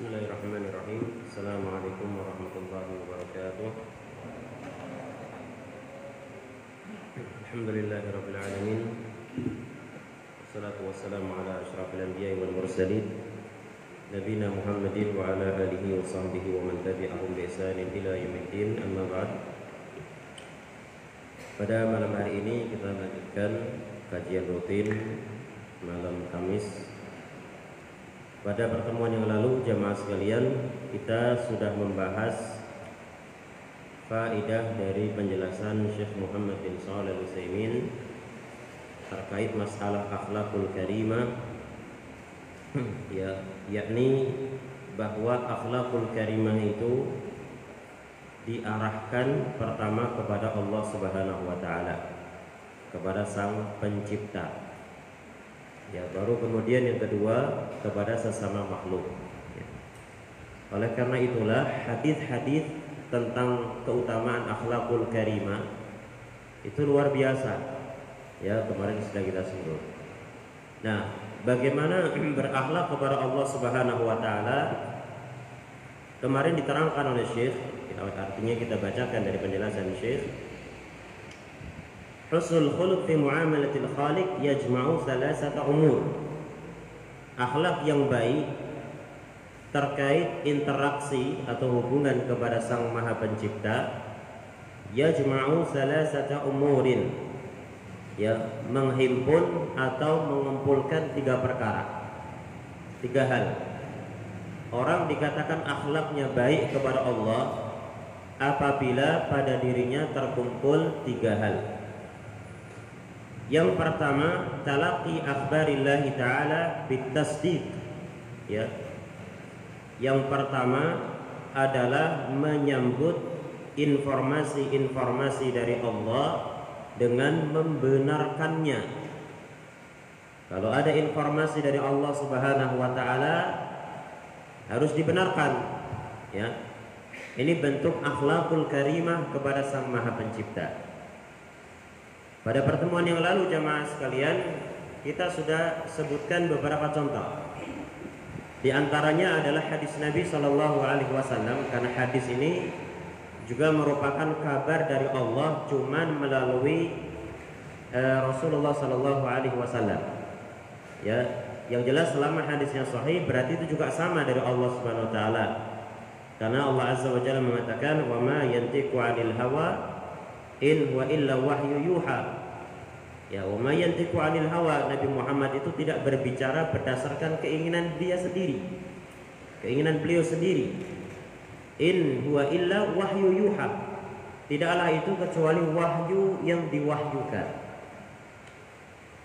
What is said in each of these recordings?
Bismillahirrahmanirrahim. Assalamualaikum warahmatullahi wabarakatuh. Alhamdulillahirrabbilalamin. Wassalatu wassalamu ala ashrafil anbiya wal mursalin. Nabina Muhammadin wa ala alihi wa sahbihi wa man tabi'ahum bi ihsanin ila yaumiddin. Amma ba'd. Pada malam hari ini kita lanjutkan kajian rutin malam Kamis pada pertemuan yang lalu jemaah sekalian kita sudah membahas faidah dari penjelasan Syekh Muhammad bin Shalih Al-Utsaimin terkait masalah akhlakul karimah ya yakni bahwa akhlakul karimah itu diarahkan pertama kepada Allah Subhanahu wa taala kepada sang pencipta ya baru kemudian yang kedua kepada sesama makhluk. Ya. oleh karena itulah hadis-hadis tentang keutamaan akhlakul karimah itu luar biasa. Ya kemarin sudah kita sebut nah bagaimana berakhlak kepada Allah Subhanahu wa taala? Kemarin diterangkan oleh Syekh artinya kita bacakan dari penjelasan Syekh Husnul khuluq fi muamalatil khaliq yajma'u thalathata umur. Akhlak yang baik terkait interaksi atau hubungan kepada Sang Maha Pencipta yajma'u thalathata umurin. Ya, menghimpun atau mengumpulkan tiga perkara. Tiga hal. Orang dikatakan akhlaknya baik kepada Allah apabila pada dirinya terkumpul tiga hal. Yang pertama, talaqi akhbarillah taala. Ya. Yang pertama adalah menyambut informasi-informasi dari Allah dengan membenarkannya. Kalau ada informasi dari Allah Subhanahu wa taala harus dibenarkan. Ya. Ini bentuk akhlakul karimah kepada Sang Maha Pencipta. Pada pertemuan yang lalu jemaah sekalian kita sudah sebutkan beberapa contoh. Di antaranya adalah hadis Nabi Shallallahu Alaihi Wasallam karena hadis ini juga merupakan kabar dari Allah cuman melalui uh, Rasulullah Shallallahu Alaihi Wasallam. Ya, yang jelas selama hadisnya sahih berarti itu juga sama dari Allah Subhanahu Wa Taala. Karena Allah Azza wa Jalla mengatakan wa ma yantiqu 'anil in wa illa wahyu yuha. Ya wa yantiqu anil hawa Nabi Muhammad itu tidak berbicara berdasarkan keinginan dia sendiri keinginan beliau sendiri. In huwa illa wahyu yuha. Tidaklah itu kecuali wahyu yang diwahyukan.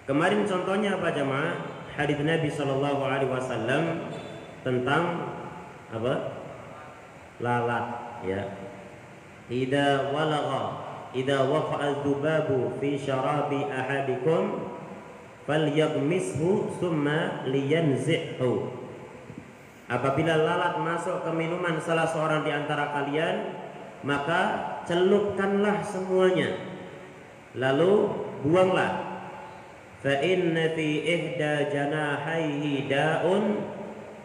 Kemarin contohnya apa jemaah hadis Nabi Shallallahu alaihi wasallam tentang apa? Lalat ya. Ida walagha idza waqa'a dzubabu fi syarabi ahadikum falyaghmishu thumma liyanzihhu apabila lalat masuk ke minuman salah seorang di antara kalian maka celupkanlah semuanya. Lalu buanglah. Fa inna fi ihda janahaihi da'un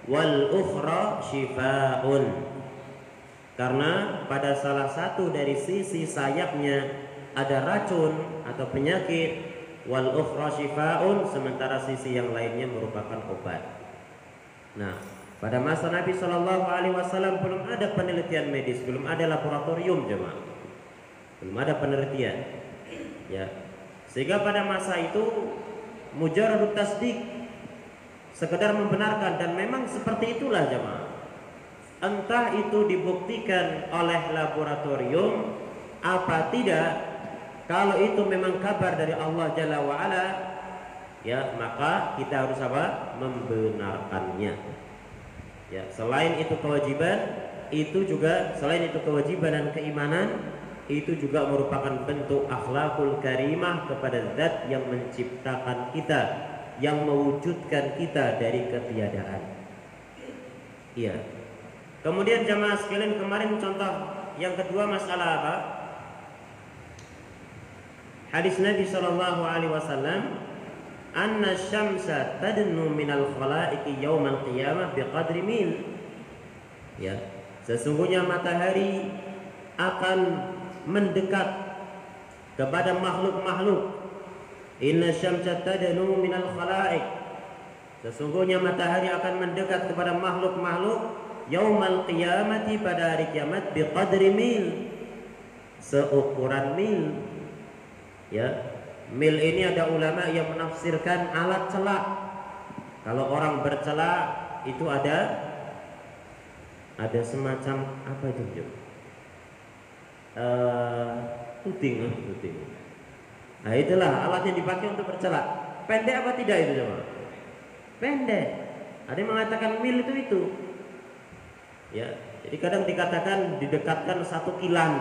wal ukhra shifaa'un karena pada salah satu dari sisi sayapnya ada racun atau penyakit wal shifaun sementara sisi yang lainnya merupakan obat. Nah, pada masa Nabi Shallallahu alaihi wasallam belum ada penelitian medis, belum ada laboratorium jemaah. Belum ada penelitian. Ya. Sehingga pada masa itu mujarrad tasdik sekedar membenarkan dan memang seperti itulah jemaah entah itu dibuktikan oleh laboratorium apa tidak kalau itu memang kabar dari Allah Jalla wa ala ya maka kita harus apa? Membenarkannya. Ya selain itu kewajiban itu juga selain itu kewajiban dan keimanan itu juga merupakan bentuk akhlakul karimah kepada zat yang menciptakan kita yang mewujudkan kita dari ketiadaan. Iya Kemudian jamaah sekalian kemarin contoh yang kedua masalah apa? Hadis Nabi Shallallahu Alaihi Wasallam, Anna syamsa tadnu minal khalaiqi yawmal qiyamah biqadri mil. Ya, sesungguhnya matahari akan mendekat kepada makhluk-makhluk. Inna syamsa tadnu minal khalaik. Sesungguhnya matahari akan mendekat kepada makhluk-makhluk yaumal qiyamati pada hari kiamat biqadri mil. Seukuran mil. Ya. Mil ini ada ulama yang menafsirkan alat celak. Kalau orang bercelak itu ada ada semacam apa itu uh, tuting uh, tuting nah itulah alat yang dipakai untuk bercelak. Pendek apa tidak itu coba pendek. Ada yang mengatakan mil itu itu ya jadi kadang dikatakan didekatkan satu kilan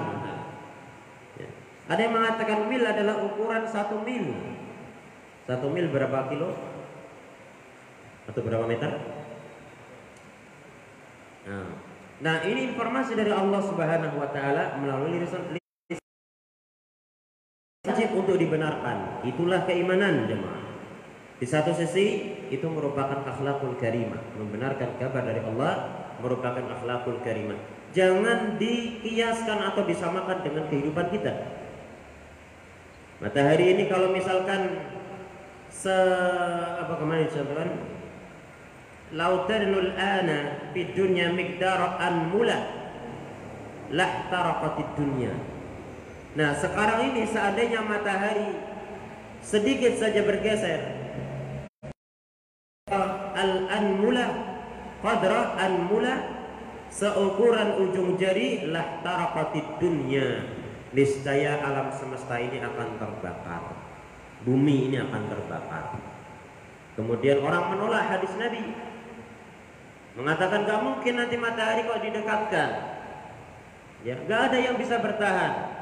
ya. ada yang mengatakan mil adalah ukuran satu mil satu mil berapa kilo atau berapa meter nah, nah ini informasi dari Allah Subhanahu Wa Taala melalui lisan wajib untuk dibenarkan. Itulah keimanan jemaah. Di satu sisi itu merupakan akhlakul karimah, membenarkan kabar dari Allah merupakan akhlakul karimah. Jangan dikiaskan atau disamakan dengan kehidupan kita. Matahari ini kalau misalkan se apa kemarin contohkan lautanul ana di dunya miqdar an mula lah taraqatid dunya Nah sekarang ini seandainya matahari sedikit saja bergeser qadra anmula seukuran ujung jari lah taraqatid dunya. Niscaya alam semesta ini akan terbakar. Bumi ini akan terbakar. Kemudian orang menolak hadis Nabi. Mengatakan gak mungkin nanti matahari kok didekatkan. Ya gak ada yang bisa bertahan.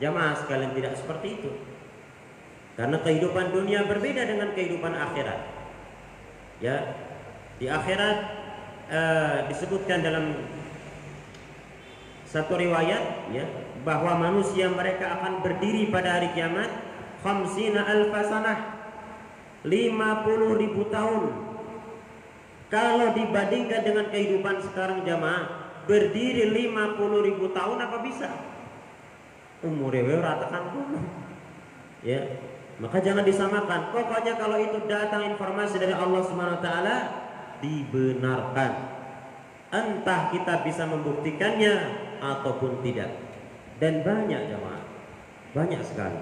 Jamaah sekalian tidak seperti itu. Karena kehidupan dunia berbeda dengan kehidupan akhirat. Ya, di akhirat eh, disebutkan dalam satu riwayat ya bahwa manusia mereka akan berdiri pada hari kiamat khamsina alfasanah 50 ribu tahun. Kalau dibandingkan dengan kehidupan sekarang jamaah berdiri 50 ribu tahun apa bisa? Umur ya ratakan kuno ya maka jangan disamakan. Pokoknya kalau itu datang informasi dari Allah Subhanahu wa taala dibenarkan entah kita bisa membuktikannya ataupun tidak dan banyak jemaah banyak sekali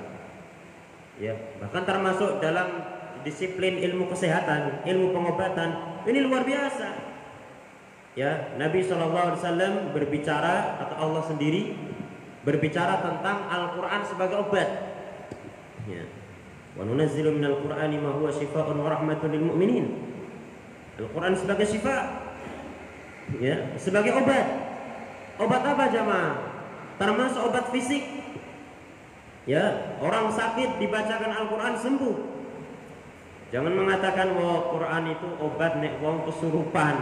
ya bahkan termasuk dalam disiplin ilmu kesehatan ilmu pengobatan ini luar biasa ya Nabi SAW berbicara atau Allah sendiri berbicara tentang Al-Qur'an sebagai obat. Ya. Wa nunazzilu minal Qur'ani ma huwa shifaa'un wa rahmatun lil mu'minin. Al-Qur'an sebagai syifa. Ya, sebagai obat. Obat apa jamaah? Termasuk obat fisik. Ya, orang sakit dibacakan Al-Qur'an sembuh. Jangan mengatakan bahwa Quran itu obat nek wong kesurupan.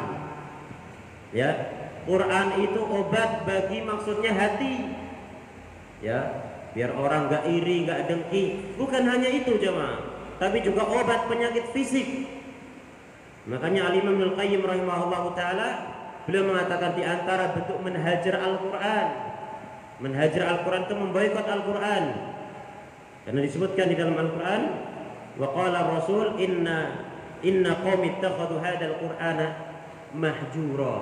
Ya, Quran itu obat bagi maksudnya hati ya biar orang nggak iri nggak dengki bukan hanya itu jemaah tapi juga obat penyakit fisik makanya Al Imam Al Qayyim rahimahullah taala beliau mengatakan di antara bentuk menhajar Al-Qur'an. Menhajar Al-Qur'an itu memboikot Al-Qur'an. Karena disebutkan di dalam Al-Qur'an wa qala Rasul inna inna qaumi ittakhadhu hadzal Qur'ana mahjura.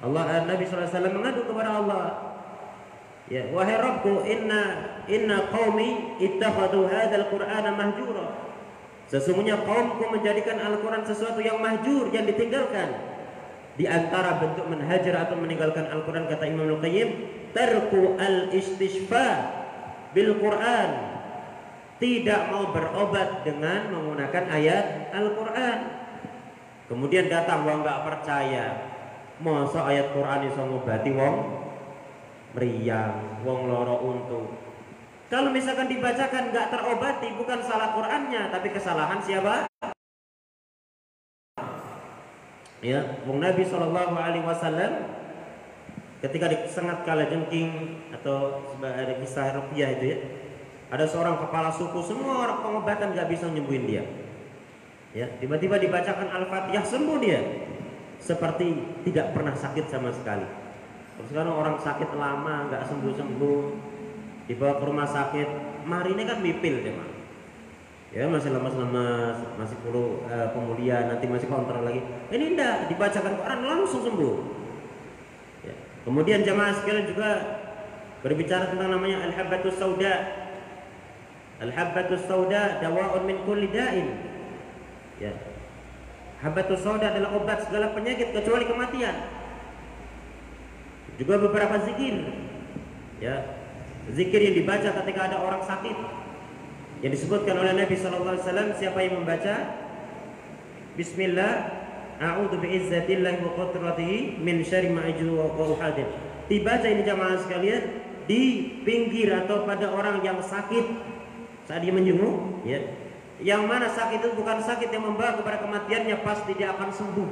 Allah Nabi SAW mengadu kepada Allah Ya, wahai Rabbku, inna inna qaumi ittakhadhu hadzal Qur'ana mahjura. Sesungguhnya kaumku menjadikan Al-Qur'an sesuatu yang mahjur, yang ditinggalkan. Di antara bentuk menhajar atau meninggalkan Al-Qur'an kata Imam Al-Qayyim, tarku al-istishfa bil Qur'an. Tidak mau berobat dengan menggunakan ayat Al-Qur'an. Kemudian datang wong enggak percaya. Masa ayat Qur'an iso ngobati wong meriang, wong loro untung. Kalau misalkan dibacakan nggak terobati, bukan salah Qurannya, tapi kesalahan siapa? Ya, wong Nabi Shallallahu Alaihi Wasallam ketika disengat kala jengking atau ada kisah rupiah itu ya, ada seorang kepala suku semua orang pengobatan nggak bisa nyembuhin dia. Ya, tiba-tiba dibacakan Al-Fatihah sembuh dia. seperti tidak pernah sakit sama sekali. Sekarang orang sakit lama nggak sembuh-sembuh dibawa ke rumah sakit, mari ini kan deh mah. Ya masih lemas-lemas, masih perlu uh, pemulihan, nanti masih kontrol lagi. Ini enggak, dibacakan Quran langsung sembuh. Ya. Kemudian jamaah sekalian juga berbicara tentang namanya al-habbatus sauda. Al-habbatus sauda dawa'un min kulli da'in. Ya. Habbatus sauda adalah obat segala penyakit kecuali kematian. Juga beberapa zikir. Ya. Zikir yang dibaca ketika ada orang sakit. Yang disebutkan oleh Nabi wasallam siapa yang membaca Bismillah A'udzu bi'izzatillahi wa qudratihi min syarri ma wa uhadir. Dibaca ini jamaah sekalian di pinggir atau pada orang yang sakit saat dia menjenguk ya. Yang mana sakit itu bukan sakit yang membawa kepada kematiannya pasti dia akan sembuh.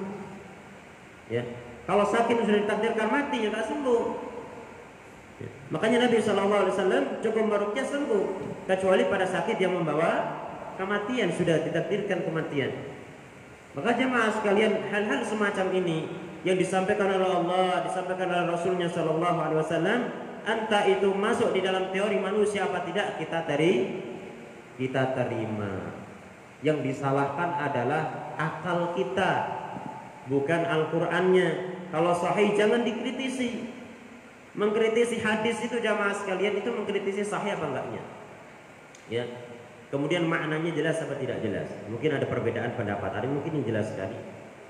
Ya. Kalau sakit sudah ditakdirkan mati ya tidak sembuh. Ya. Makanya Nabi Shallallahu Alaihi Wasallam cukup merukyah sembuh kecuali pada sakit yang membawa kematian sudah ditakdirkan kematian. Maka jemaah sekalian hal-hal semacam ini yang disampaikan oleh Allah, disampaikan oleh Rasulnya Shallallahu Alaihi entah itu masuk di dalam teori manusia apa tidak kita dari kita terima. Yang disalahkan adalah akal kita, bukan Al-Qur'annya. Kalau sahih jangan dikritisi. Mengkritisi hadis itu jamaah sekalian itu mengkritisi sahih apa enggaknya. Ya. Kemudian maknanya jelas apa tidak jelas. Mungkin ada perbedaan pendapat. Ada mungkin yang jelas sekali.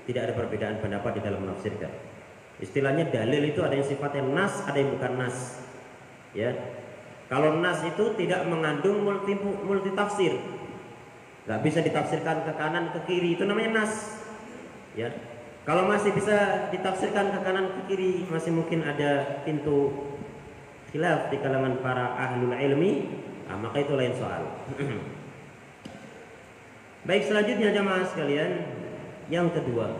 Tidak ada perbedaan pendapat di dalam menafsirkan. Istilahnya dalil itu ada yang sifatnya nas, ada yang bukan nas. Ya. Kalau nas itu tidak mengandung multi multi tafsir. Gak bisa ditafsirkan ke kanan ke kiri itu namanya nas. Ya. Kalau masih bisa ditafsirkan ke kanan ke kiri masih mungkin ada pintu khilaf di kalangan para ahlul ilmi, nah, maka itu lain soal. Baik selanjutnya jamaah sekalian. Yang kedua.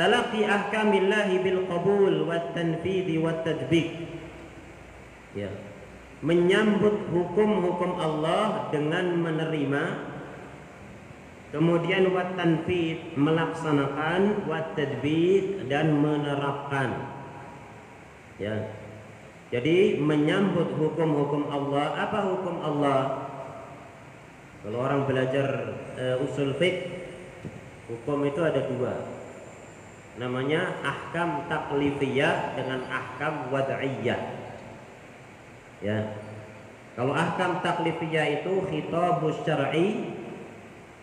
Talaqi ahkamillahi bil qabul wat tanfidhi wat tadbiq. Ya. Menyambut hukum-hukum Allah dengan menerima Kemudian wat tanfid melaksanakan, wat tadbir dan menerapkan. Ya. Jadi menyambut hukum-hukum Allah. Apa hukum Allah? Kalau orang belajar uh, usul fiqh, hukum itu ada dua. Namanya ahkam taklifiyah dengan ahkam wad'iyah. Ya. Kalau ahkam taklifiyah itu khitabus syar'i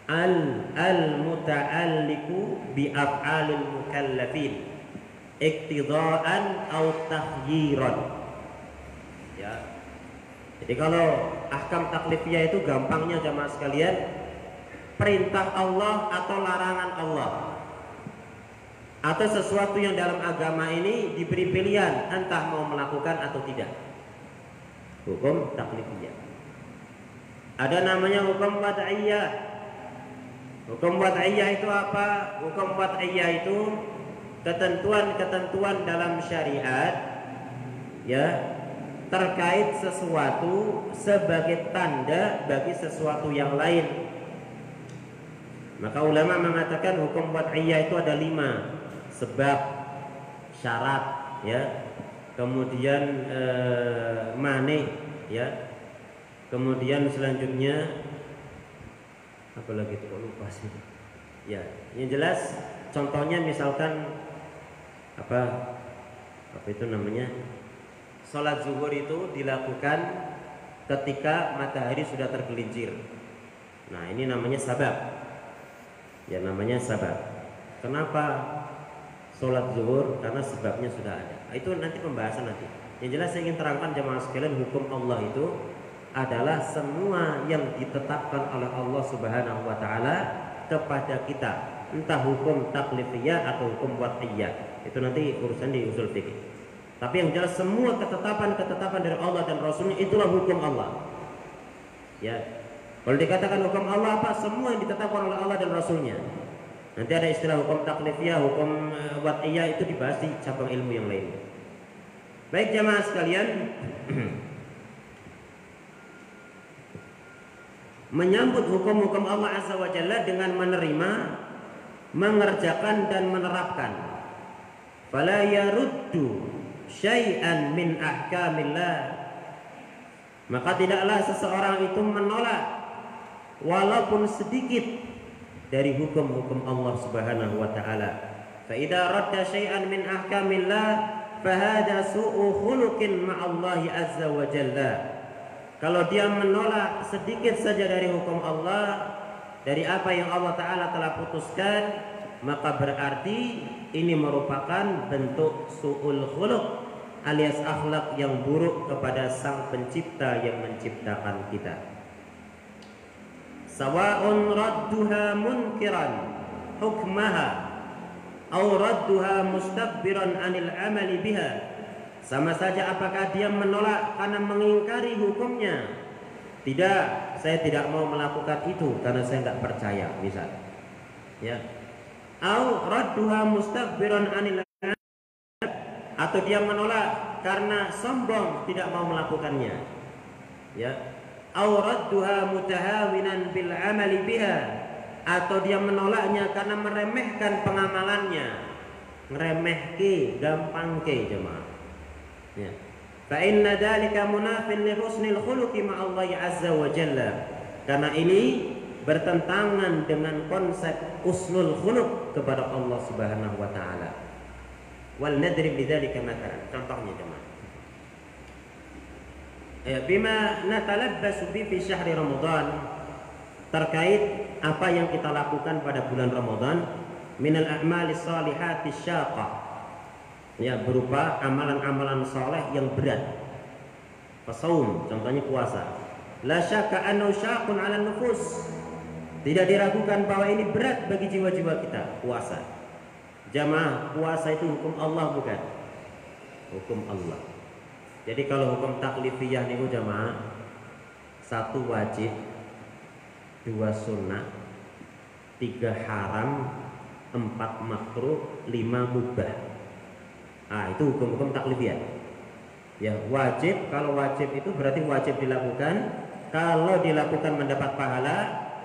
al al muta'alliqu bi af'alil mukallafin. Iktidaan atau takhyiran. Ya. Jadi kalau ahkam taklifiyah itu gampangnya jamaah sekalian perintah Allah atau larangan Allah. Atau sesuatu yang dalam agama ini diberi pilihan entah mau melakukan atau tidak. Hukum taklifiyah. Ada namanya hukum wad'iyah Hukum wad'iyah itu apa? Hukum wad'iyah itu ketentuan-ketentuan dalam syariat ya terkait sesuatu sebagai tanda bagi sesuatu yang lain. Maka ulama mengatakan hukum wad'iyah itu ada lima sebab syarat ya kemudian eh, mane ya kemudian selanjutnya apalagi itu kok lupa sih. Ya yang jelas contohnya misalkan apa apa itu namanya? Sholat zuhur itu dilakukan ketika matahari sudah tergelincir. Nah ini namanya sabab. Ya namanya sabab. Kenapa sholat zuhur? Karena sebabnya sudah ada. Itu nanti pembahasan nanti. Yang jelas saya ingin terangkan jemaah sekalian hukum Allah itu adalah semua yang ditetapkan oleh Allah Subhanahu wa taala kepada kita, entah hukum taklifiyah atau hukum wad'iyah. Itu nanti urusan di usul fikih. Tapi yang jelas semua ketetapan-ketetapan dari Allah dan Rasulnya itulah hukum Allah. Ya. Kalau dikatakan hukum Allah apa? Semua yang ditetapkan oleh Allah dan Rasulnya. Nanti ada istilah hukum taklifiyah, hukum eh, wad'iyah itu dibahas di cabang ilmu yang lain. Baik jamaah sekalian, menyambut hukum-hukum Allah Azza wa Jalla dengan menerima mengerjakan dan menerapkan. Fala yaruddu syai'an min ahkamillah. Maka tidaklah seseorang itu menolak walaupun sedikit dari hukum-hukum Allah Subhanahu wa taala. Fa idza radda syai'an min ahkamillah fahada su'u khuluqin ma'allahi azza wa jalla. Kalau dia menolak sedikit saja dari hukum Allah, dari apa yang Allah Ta'ala telah putuskan maka berarti ini merupakan bentuk su'ul khuluq alias akhlak yang buruk kepada sang pencipta yang menciptakan kita. Sawa'un radduha munkiran hukmaha au radduha mustakbiran anil amali biha sama saja apakah dia menolak karena mengingkari hukumnya tidak, saya tidak mau melakukan itu karena saya tidak percaya, misal. Ya. Au radduha mustakbiran anil atau dia menolak karena sombong tidak mau melakukannya. Ya. Au radduha mutahawinan bil amali biha atau dia menolaknya karena meremehkan pengamalannya. Ngeremehke, gampang ke jemaah. Ya. Fa inna dzalika munafin li husnil khuluqi ma'allahi azza wa jalla. Karena ini bertentangan dengan konsep usnul khuluq kepada Allah Subhanahu wa taala. Wal nadrib bidzalika matalan. Contohnya jemaah. Ya, bima natalabbasu bi fi syahri Ramadan terkait apa yang kita lakukan pada bulan Ramadan minal a'mali salihati syaqah ya berupa amalan-amalan soleh yang berat. Pasaum, contohnya puasa. La syaka 'ala nufus. Tidak diragukan bahwa ini berat bagi jiwa-jiwa kita. Puasa. Jamaah puasa itu hukum Allah bukan? Hukum Allah. Jadi kalau hukum taklifiyah nih jamaah satu wajib dua sunnah tiga haram empat makruh lima mubah Ah, itu hukum-hukum taklifiyah. Ya, wajib kalau wajib itu berarti wajib dilakukan. Kalau dilakukan mendapat pahala,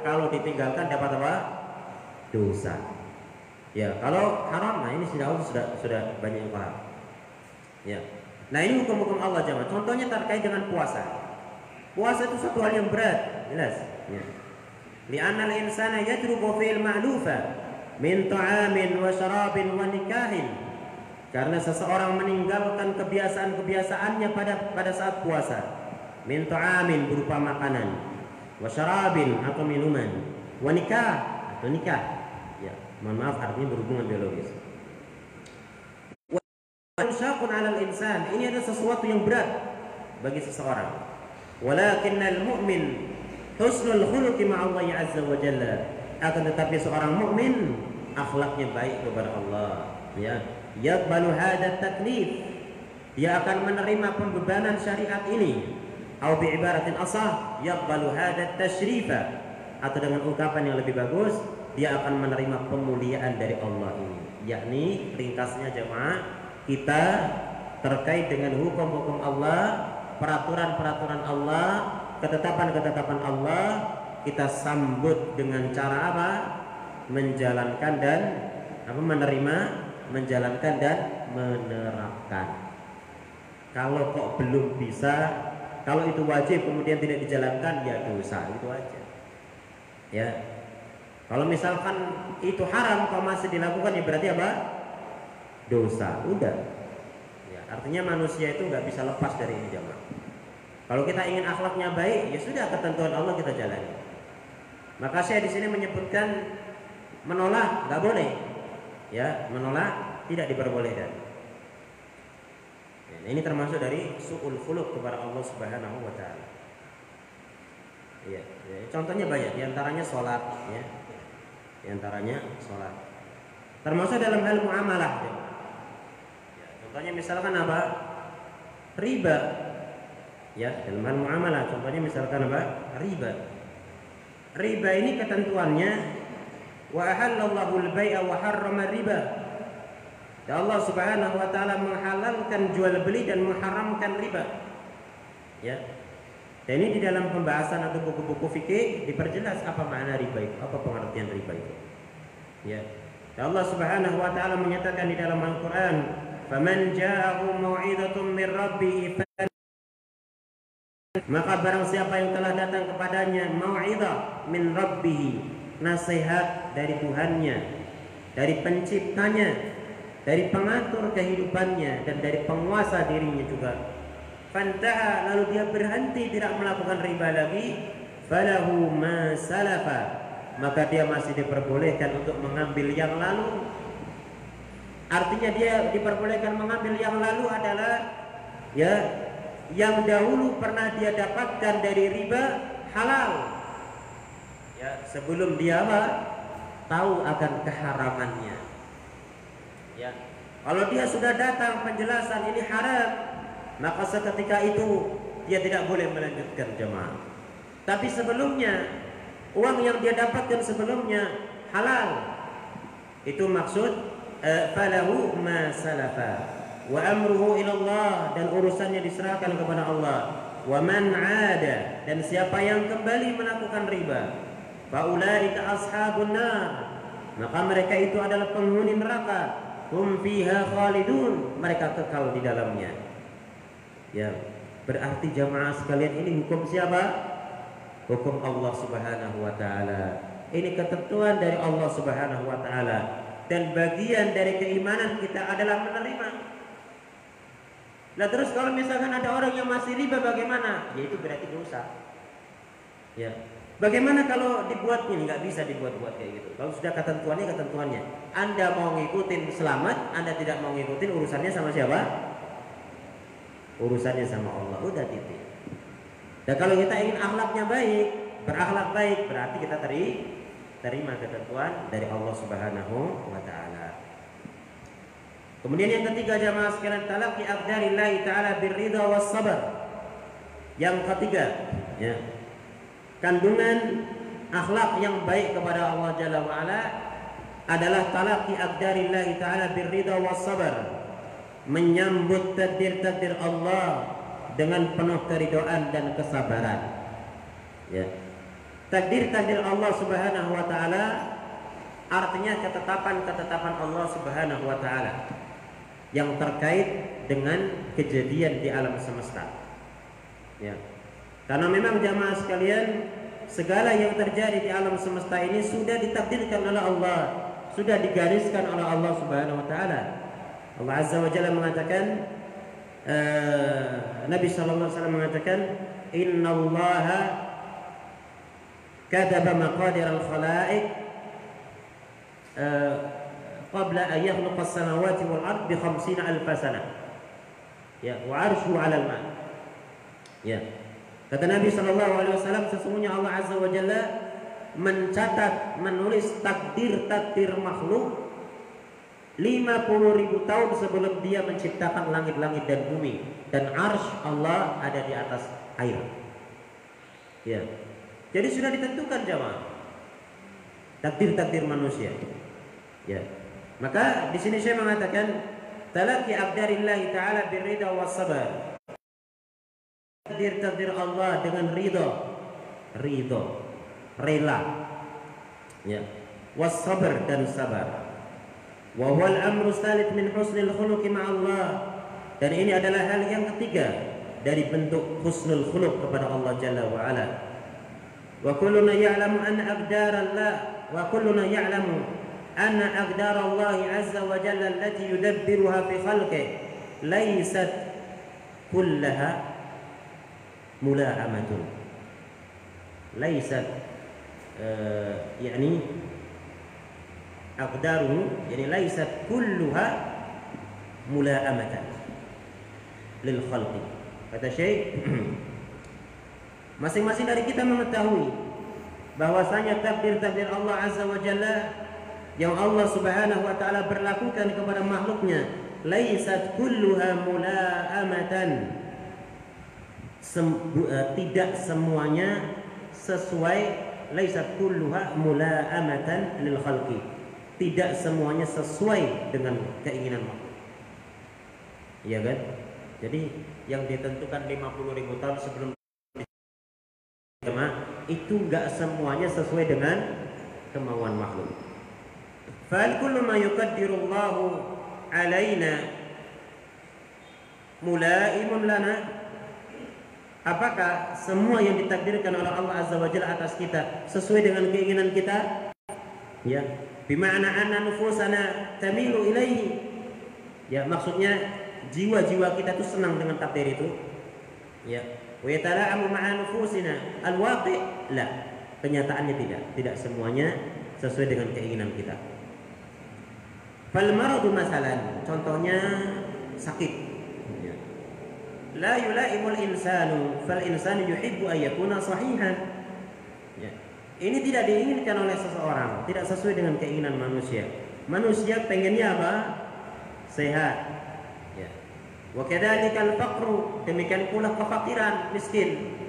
kalau ditinggalkan dapat apa? Dosa. Ya, kalau haram, nah ini sudah sudah sudah banyak yang paham. Ya. Nah, ini hukum-hukum Allah jemaah. Contohnya terkait dengan puasa. Puasa itu satu hal yang berat, jelas. Ya. Li'anna al-insana yatruku fil ma'lufa min ta'amin wa syarabin wa nikahin karena seseorang meninggalkan kebiasaan-kebiasaannya pada pada saat puasa. Min ta'amin berupa makanan, wasyarabin atau minuman, wanikah atau nikah. Ya, mohon maaf artinya berhubungan biologis. Syakun 'alal insan. Ini adalah sesuatu yang berat bagi seseorang. Walakinnal mu'min husnul khuluqi Allah azza wa jalla. Akan tetapi seorang mukmin akhlaknya baik kepada Allah, ya yaqbalu hada taklif. Dia akan menerima pembebanan syariat ini. Atau bi ibaratin asah yaqbalu hada tashrifa. Atau dengan ungkapan yang lebih bagus dia akan menerima pemuliaan dari Allah ini. Yakni ringkasnya jemaah kita terkait dengan hukum-hukum Allah peraturan-peraturan Allah ketetapan-ketetapan Allah kita sambut dengan cara apa? Menjalankan dan apa menerima menjalankan dan menerapkan. Kalau kok belum bisa, kalau itu wajib kemudian tidak dijalankan ya dosa itu aja. Ya. Kalau misalkan itu haram kok masih dilakukan ya berarti apa? Dosa. Udah. Ya, artinya manusia itu nggak bisa lepas dari ini jamaah. Kalau kita ingin akhlaknya baik, ya sudah ketentuan Allah kita jalani. Maka saya di sini menyebutkan menolak nggak boleh, ya menolak tidak diperbolehkan. Ya, ini termasuk dari suul khuluq kepada Allah Subhanahu wa taala. Ya, ya, contohnya banyak, di antaranya sholat, ya, di antaranya sholat. Termasuk dalam hal muamalah. Ya. Ya, contohnya misalkan apa? Riba. Ya, dalam hal muamalah. Contohnya misalkan apa? Riba. Riba ini ketentuannya wa ahallallahu al-bai'a wa harrama riba. Ya Allah Subhanahu wa taala menghalalkan jual beli dan mengharamkan riba. Ya. Dan ini di dalam pembahasan atau buku-buku fikih diperjelas apa makna riba itu, apa pengertian riba itu. Ya. Allah Subhanahu wa taala menyatakan di dalam Al-Qur'an, "Faman ja'ahu mau'izatun min rabbih maka barang siapa yang telah datang kepadanya mau'izah min rabbih, nasihat dari Tuhannya, dari penciptanya, dari pengatur kehidupannya dan dari penguasa dirinya juga. Fantaha lalu dia berhenti tidak melakukan riba lagi, falahu ma salafa maka dia masih diperbolehkan untuk mengambil yang lalu. Artinya dia diperbolehkan mengambil yang lalu adalah ya yang dahulu pernah dia dapatkan dari riba halal. Ya, sebelum dia apa? tahu akan keharamannya. Ya. Kalau dia sudah datang penjelasan ini haram, maka seketika itu dia tidak boleh melanjutkan jemaah. Tapi sebelumnya uang yang dia dapatkan sebelumnya halal. Itu maksud eh, falahu ma salafa wa amruhu ila Allah dan urusannya diserahkan kepada Allah. Wa man 'ada dan siapa yang kembali melakukan riba, faulaika ashabun nar. Maka mereka itu adalah penghuni neraka. Hum fiha khalidun. Mereka kekal di dalamnya. Ya, berarti jamaah sekalian ini hukum siapa? hukum Allah Subhanahu wa taala. Ini ketentuan dari Allah Subhanahu wa taala dan bagian dari keimanan kita adalah menerima. Nah terus kalau misalkan ada orang yang masih riba bagaimana? Ya itu berarti dosa. Ya. Bagaimana kalau dibuat ini nggak bisa dibuat-buat kayak gitu. Kalau sudah ketentuannya ketentuannya. Anda mau ngikutin selamat, Anda tidak mau ngikutin urusannya sama siapa? Urusannya sama Allah. Udah titik. Dan kalau kita ingin akhlaknya baik, berakhlak baik, berarti kita teri, terima ketentuan dari Allah Subhanahu wa taala. Kemudian yang ketiga jamaah sekalian talaqi aqdarillahi taala birridha was sabar. Yang ketiga, ya. Kandungan akhlak yang baik kepada Allah Jalla wa ala adalah talaqi aqdarillahi taala birridha was sabar. Menyambut takdir-takdir Allah dengan penuh keridoan dan kesabaran. Ya. Takdir-takdir Allah Subhanahu wa taala artinya ketetapan-ketetapan Allah Subhanahu wa taala yang terkait dengan kejadian di alam semesta. Ya. Karena memang jamaah sekalian segala yang terjadi di alam semesta ini sudah ditakdirkan oleh Allah, sudah digariskan oleh Allah Subhanahu wa taala. Allah Azza wa Jalla mengatakan uh, Nabi sallallahu alaihi wasallam mengatakan Inna Allah kataba maqadir al-khalaiq uh, qabla an yakhluqa as-samawati wal ard bi 50 alf. Ya, wa arshu 'ala al-ma. Ya. Kata Nabi sallallahu alaihi wasallam sesungguhnya Allah azza wa jalla mencatat menulis takdir-takdir makhluk 50 ribu tahun sebelum dia menciptakan langit-langit dan bumi dan arsh Allah ada di atas air. Ya. Jadi sudah ditentukan jamaah. Takdir-takdir manusia. Ya. Maka di sini saya mengatakan talaqi aqdarillah taala birrida was sabar. Takdir-takdir Allah dengan ridha. Ridha. Rela. Ya. Was sabar dan sabar. Wa huwal amru salif min husnil khuluqi Allah. Dan ini adalah hal yang ketiga dari bentuk husnul khuluq kepada Allah Jalla wa ala. Wa kulluna ya'lamu anna aqdar Allah wa kulluna ya'lamu anna aqdar Allah azza wa jalla allati yudabbiruha fi khalqihi laysat kullaha uh, yani aqdaruhu jadi laisat kulluha mula'amatan lil khalqi. Kata Syekh masing-masing dari kita mengetahui bahwasanya takdir-takdir Allah Azza wa Jalla yang Allah Subhanahu wa taala berlakukan kepada makhluknya laisat kulluha mula'amatan Sem, uh, tidak semuanya sesuai laisat kulluha mula'amatan lil khalqi tidak semuanya sesuai dengan keinginan makhluk. Iya kan? Jadi yang ditentukan 50 ribu tahun sebelum itu nggak semuanya sesuai dengan kemauan makhluk. Fal kullu ma yuqaddiru Allah alaina mulaimun lana Apakah semua yang ditakdirkan oleh Allah Azza wa Jalla atas kita sesuai dengan keinginan kita? Ya, bima'na anna nufusana tamilu ilaihi. Ya, maksudnya jiwa-jiwa kita itu senang dengan takdir itu. Ya, wa yatala'amu ma'a nufusina al-waqi' la. Kenyataannya tidak, tidak semuanya sesuai dengan keinginan kita. Fal maradu masalan, contohnya sakit la yulaimul insanu fal insanu yuhibbu an yakuna sahihan. Ya. ini tidak diinginkan oleh seseorang tidak sesuai dengan keinginan manusia. Manusia pengennya apa? Sehat. Ya. Wa kadzalikal faqru demikian pula kefakiran miskin.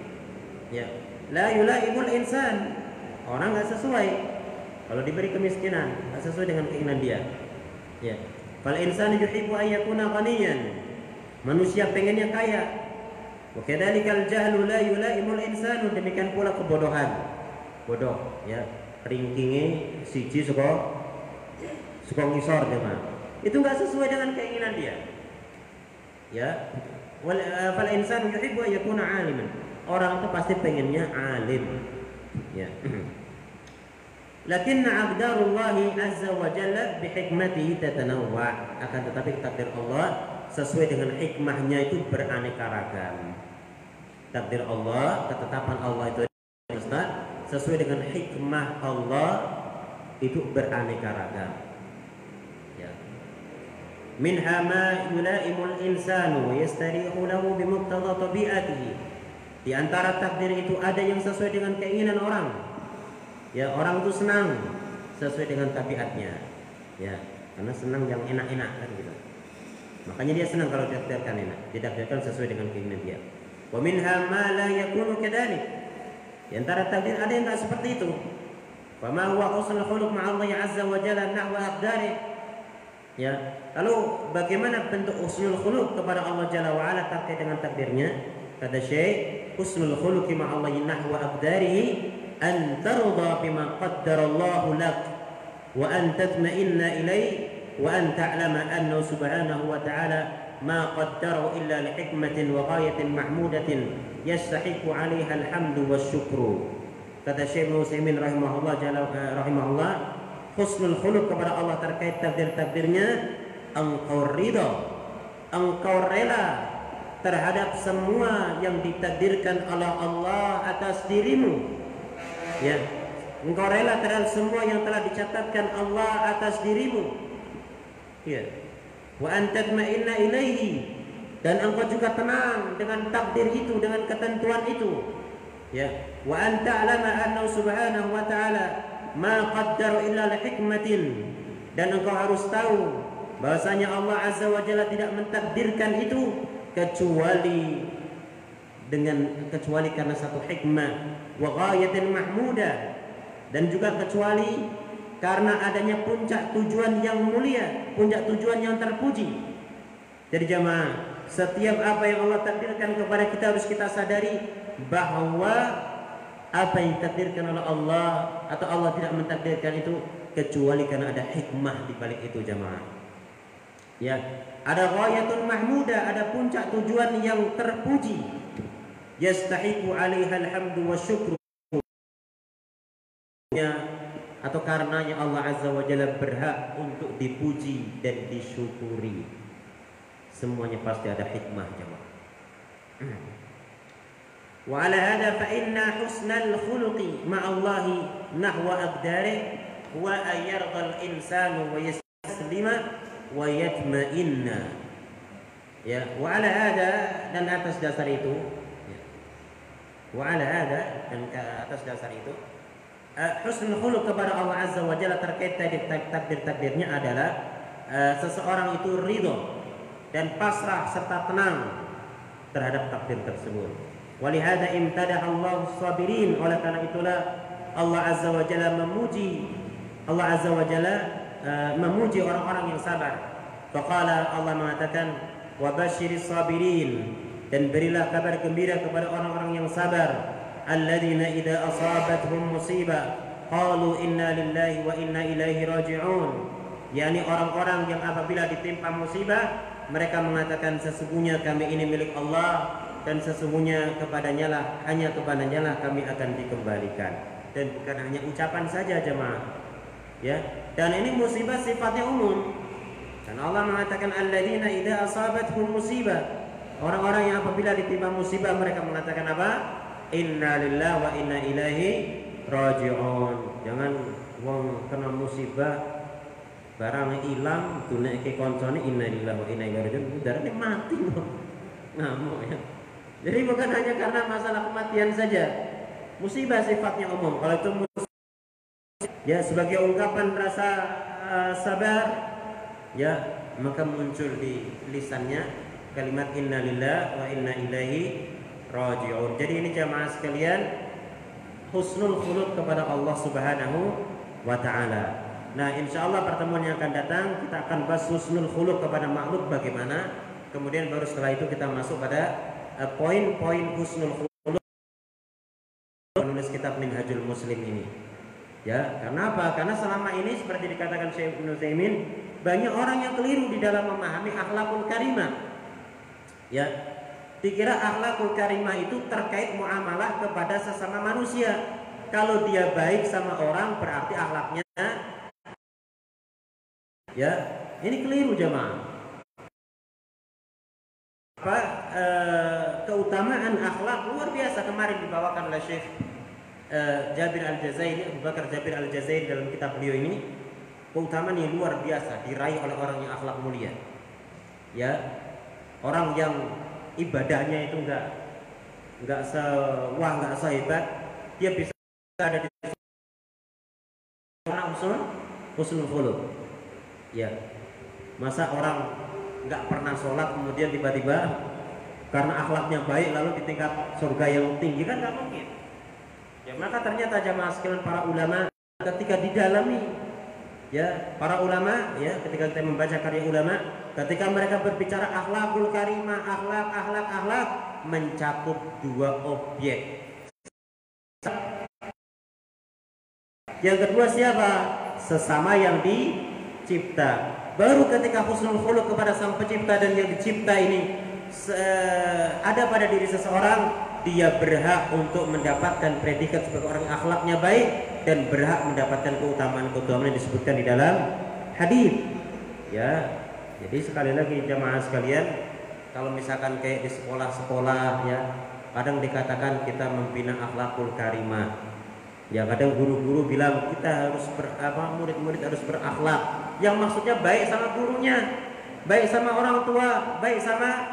Ya. La yulaimul insan orang nggak sesuai. Kalau diberi kemiskinan nggak sesuai dengan keinginan dia. Ya. Fal insanu yuhibbu an yakuna ghaniyan Manusia pengennya kaya. Wakadalikal jahlu la yulaimul insanu demikian pula kebodohan. Bodoh ya. Ringkinge siji suka suka ngisor jemaah. Itu enggak sesuai dengan keinginan dia. Ya. Wal eh, fal insanu yuhibbu an yakuna aliman. Orang itu pasti pengennya alim. Ya. Lakinna aqdarullahi azza wa jalla bihikmatihi tatanawwa. Akan tetapi takdir Allah sesuai dengan hikmahnya itu beraneka ragam. Takdir Allah, ketetapan Allah itu sesuai dengan hikmah Allah itu beraneka ragam. Ya. Minha ma yulaimul insanu yastarihu lahu bimuqtada tabi'atihi. Di antara takdir itu ada yang sesuai dengan keinginan orang. Ya, orang itu senang sesuai dengan tabiatnya. Ya, karena senang yang enak-enak kan gitu. Makanya dia senang kalau ditakdirkan enak, ditakdirkan sesuai dengan keinginan dia. Wa minha ma la yakunu. Di antara takdir ada yang tak seperti itu. Wa ma huwa husnul khuluq Allah azza wa jalla nahwa aqdari. Ya, lalu bagaimana bentuk husnul khuluq kepada Allah Jalla wa ala terkait dengan takdirnya? Kata Syekh, husnul khuluq ma'a Allah nahwa aqdarihi an tarda bima qaddara Allah lak wa an tatma'inna ilayhi وأن تعلم أنه سبحانه وتعالى ما قدره إلا لحكمة وغاية محمودة يستحق عليها الحمد والشكر kata Syekh Muslimin rahimahullah rahimahullah husnul khuluq kepada Allah terkait takdir-takdirnya engkau ridha engkau rela terhadap semua yang ditakdirkan oleh Allah atas dirimu ya engkau rela terhadap semua yang telah dicatatkan Allah atas dirimu Ya. Wa antadma'inna ilaihi dan engkau juga tenang dengan takdir itu dengan ketentuan itu. Ya. Wa anta alama anna subhanahu wa ta'ala ma qaddara illa hikmatin dan engkau harus tahu bahwasanya Allah azza wa jalla tidak mentakdirkan itu kecuali dengan kecuali karena satu hikmah wa ghayatin mahmudah dan juga kecuali karena adanya puncak tujuan yang mulia, puncak tujuan yang terpuji. Jadi jamaah, setiap apa yang Allah takdirkan kepada kita harus kita sadari bahwa apa yang ditakdirkan oleh Allah atau Allah tidak mentakdirkan itu kecuali karena ada hikmah di balik itu jamaah. Ya, ada ghayatun mahmuda, ada puncak tujuan yang terpuji. Yastahiqu 'alaiha alhamdu wa syukru. Ya, atau karenanya Allah Azza wa Jalla berhak untuk dipuji dan disyukuri. Semuanya pasti ada hikmah jemaah. Wa ala hada fa inna husnal khuluqi ma'allahi nahwa aqdarih wa ayyarda al-insanu wa yaslima wa yatma'inna. Ya, wa ala hada dan atas dasar itu. Wa ala hada dan atas dasar itu uh, husnul khuluq kepada Allah Azza wa Jalla terkait takdir-takdirnya adalah uh, seseorang itu ridho dan pasrah serta tenang terhadap takdir tersebut. Walihada imtadah Allah sabirin oleh karena itulah Allah Azza wa Jalla memuji Allah Azza wa Jalla uh, memuji orang-orang yang sabar. Faqala Allah mengatakan wa sabirin dan berilah kabar gembira kepada orang-orang yang sabar. Alladzina idza asabatuhum musibah qalu inna lillahi wa inna ilaihi raji'un. Yakni orang-orang yang apabila ditimpa musibah mereka mengatakan sesungguhnya kami ini milik Allah dan sesungguhnya kepadanya lah hanya kepadanya lah kami akan dikembalikan. Dan bukan hanya ucapan saja jemaah. Ya dan ini musibah sifatnya umum. Dan Allah mengatakan alladzina idza asabathum musibah orang-orang yang apabila ditimpa musibah mereka mengatakan apa? Inna lillahi wa inna ilaihi raji'un. Jangan wong kena musibah barang hilang tunai ke koncone inna lillahi wa inna ilaihi raji'un. Darahnya mati loh ngamuk ya. Jadi bukan hanya karena masalah kematian saja. Musibah sifatnya umum. Kalau itu musibah, ya sebagai ungkapan rasa uh, sabar ya maka muncul di lisannya kalimat inna lillahi wa inna ilaihi raji'un jadi ini jamaah sekalian husnul khuluq kepada Allah Subhanahu wa taala. Nah, insya Allah pertemuan yang akan datang kita akan bahas husnul khuluq kepada makhluk bagaimana. Kemudian baru setelah itu kita masuk pada uh, poin-poin uh, husnul khuluq menulis kitab Minhajul Muslim ini. Ya, karena apa? Karena selama ini seperti dikatakan Syekh Ibnu Taimin, banyak orang yang keliru di dalam memahami akhlakul karimah. Ya, Dikira akhlakul karimah itu terkait muamalah kepada sesama manusia. Kalau dia baik sama orang berarti akhlaknya ya ini keliru jemaah. Apa e, keutamaan akhlak luar biasa kemarin dibawakan oleh Syekh e, Jabir Al Jazairi Abu Bakar Jabir Al Jazairi dalam kitab beliau ini keutamaan yang luar biasa diraih oleh orang yang akhlak mulia. Ya, orang yang ibadahnya itu enggak enggak sewah enggak sehebat dia bisa ada di orang usul husnul khuluq. Ya. Masa orang enggak pernah sholat kemudian tiba-tiba karena akhlaknya baik lalu di tingkat surga yang tinggi kan enggak mungkin. Ya maka ternyata jamaah sekalian para ulama ketika didalami ya para ulama ya ketika kita membaca karya ulama Ketika mereka berbicara akhlakul karimah, akhlak, akhlak, akhlak, mencakup dua objek. Yang kedua siapa? Sesama yang dicipta. Baru ketika husnul khuluq kepada sang pencipta dan yang dicipta ini ada pada diri seseorang, dia berhak untuk mendapatkan predikat sebagai orang akhlaknya baik dan berhak mendapatkan keutamaan-keutamaan yang disebutkan di dalam hadis. Ya, jadi sekali lagi jamaah sekalian, kalau misalkan kayak di sekolah-sekolah ya, kadang dikatakan kita membina akhlakul karimah. Ya kadang guru-guru bilang kita harus ber, apa murid-murid harus berakhlak. Yang maksudnya baik sama gurunya, baik sama orang tua, baik sama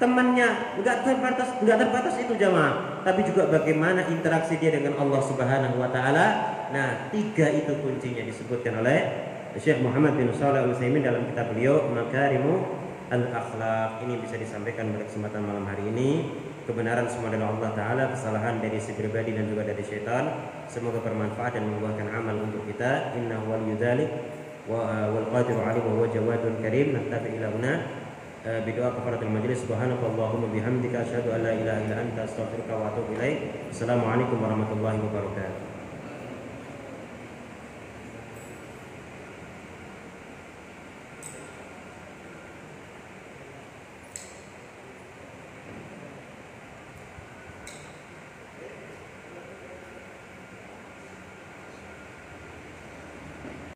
temannya. Enggak terbatas enggak terbatas itu jamaah, tapi juga bagaimana interaksi dia dengan Allah Subhanahu wa taala. Nah, tiga itu kuncinya disebutkan oleh Syekh Muhammad bin Shalih Al Utsaimin dalam kitab beliau Makarimu Al Akhlaq ini bisa disampaikan pada kesempatan malam hari ini. Kebenaran semua dari Allah Taala kesalahan dari si pribadi dan juga dari syaitan. Semoga bermanfaat dan membuahkan amal untuk kita. Inna wal yudzalik wa wal qadir alim wa jawadun karim. Naktafi ila بدعاء كفارة المجلس سبحانك اللهم بحمدك أشهد أن لا إله إلا أنت أستغفرك وأتوب إليك السلام عليكم ورحمة الله وبركاته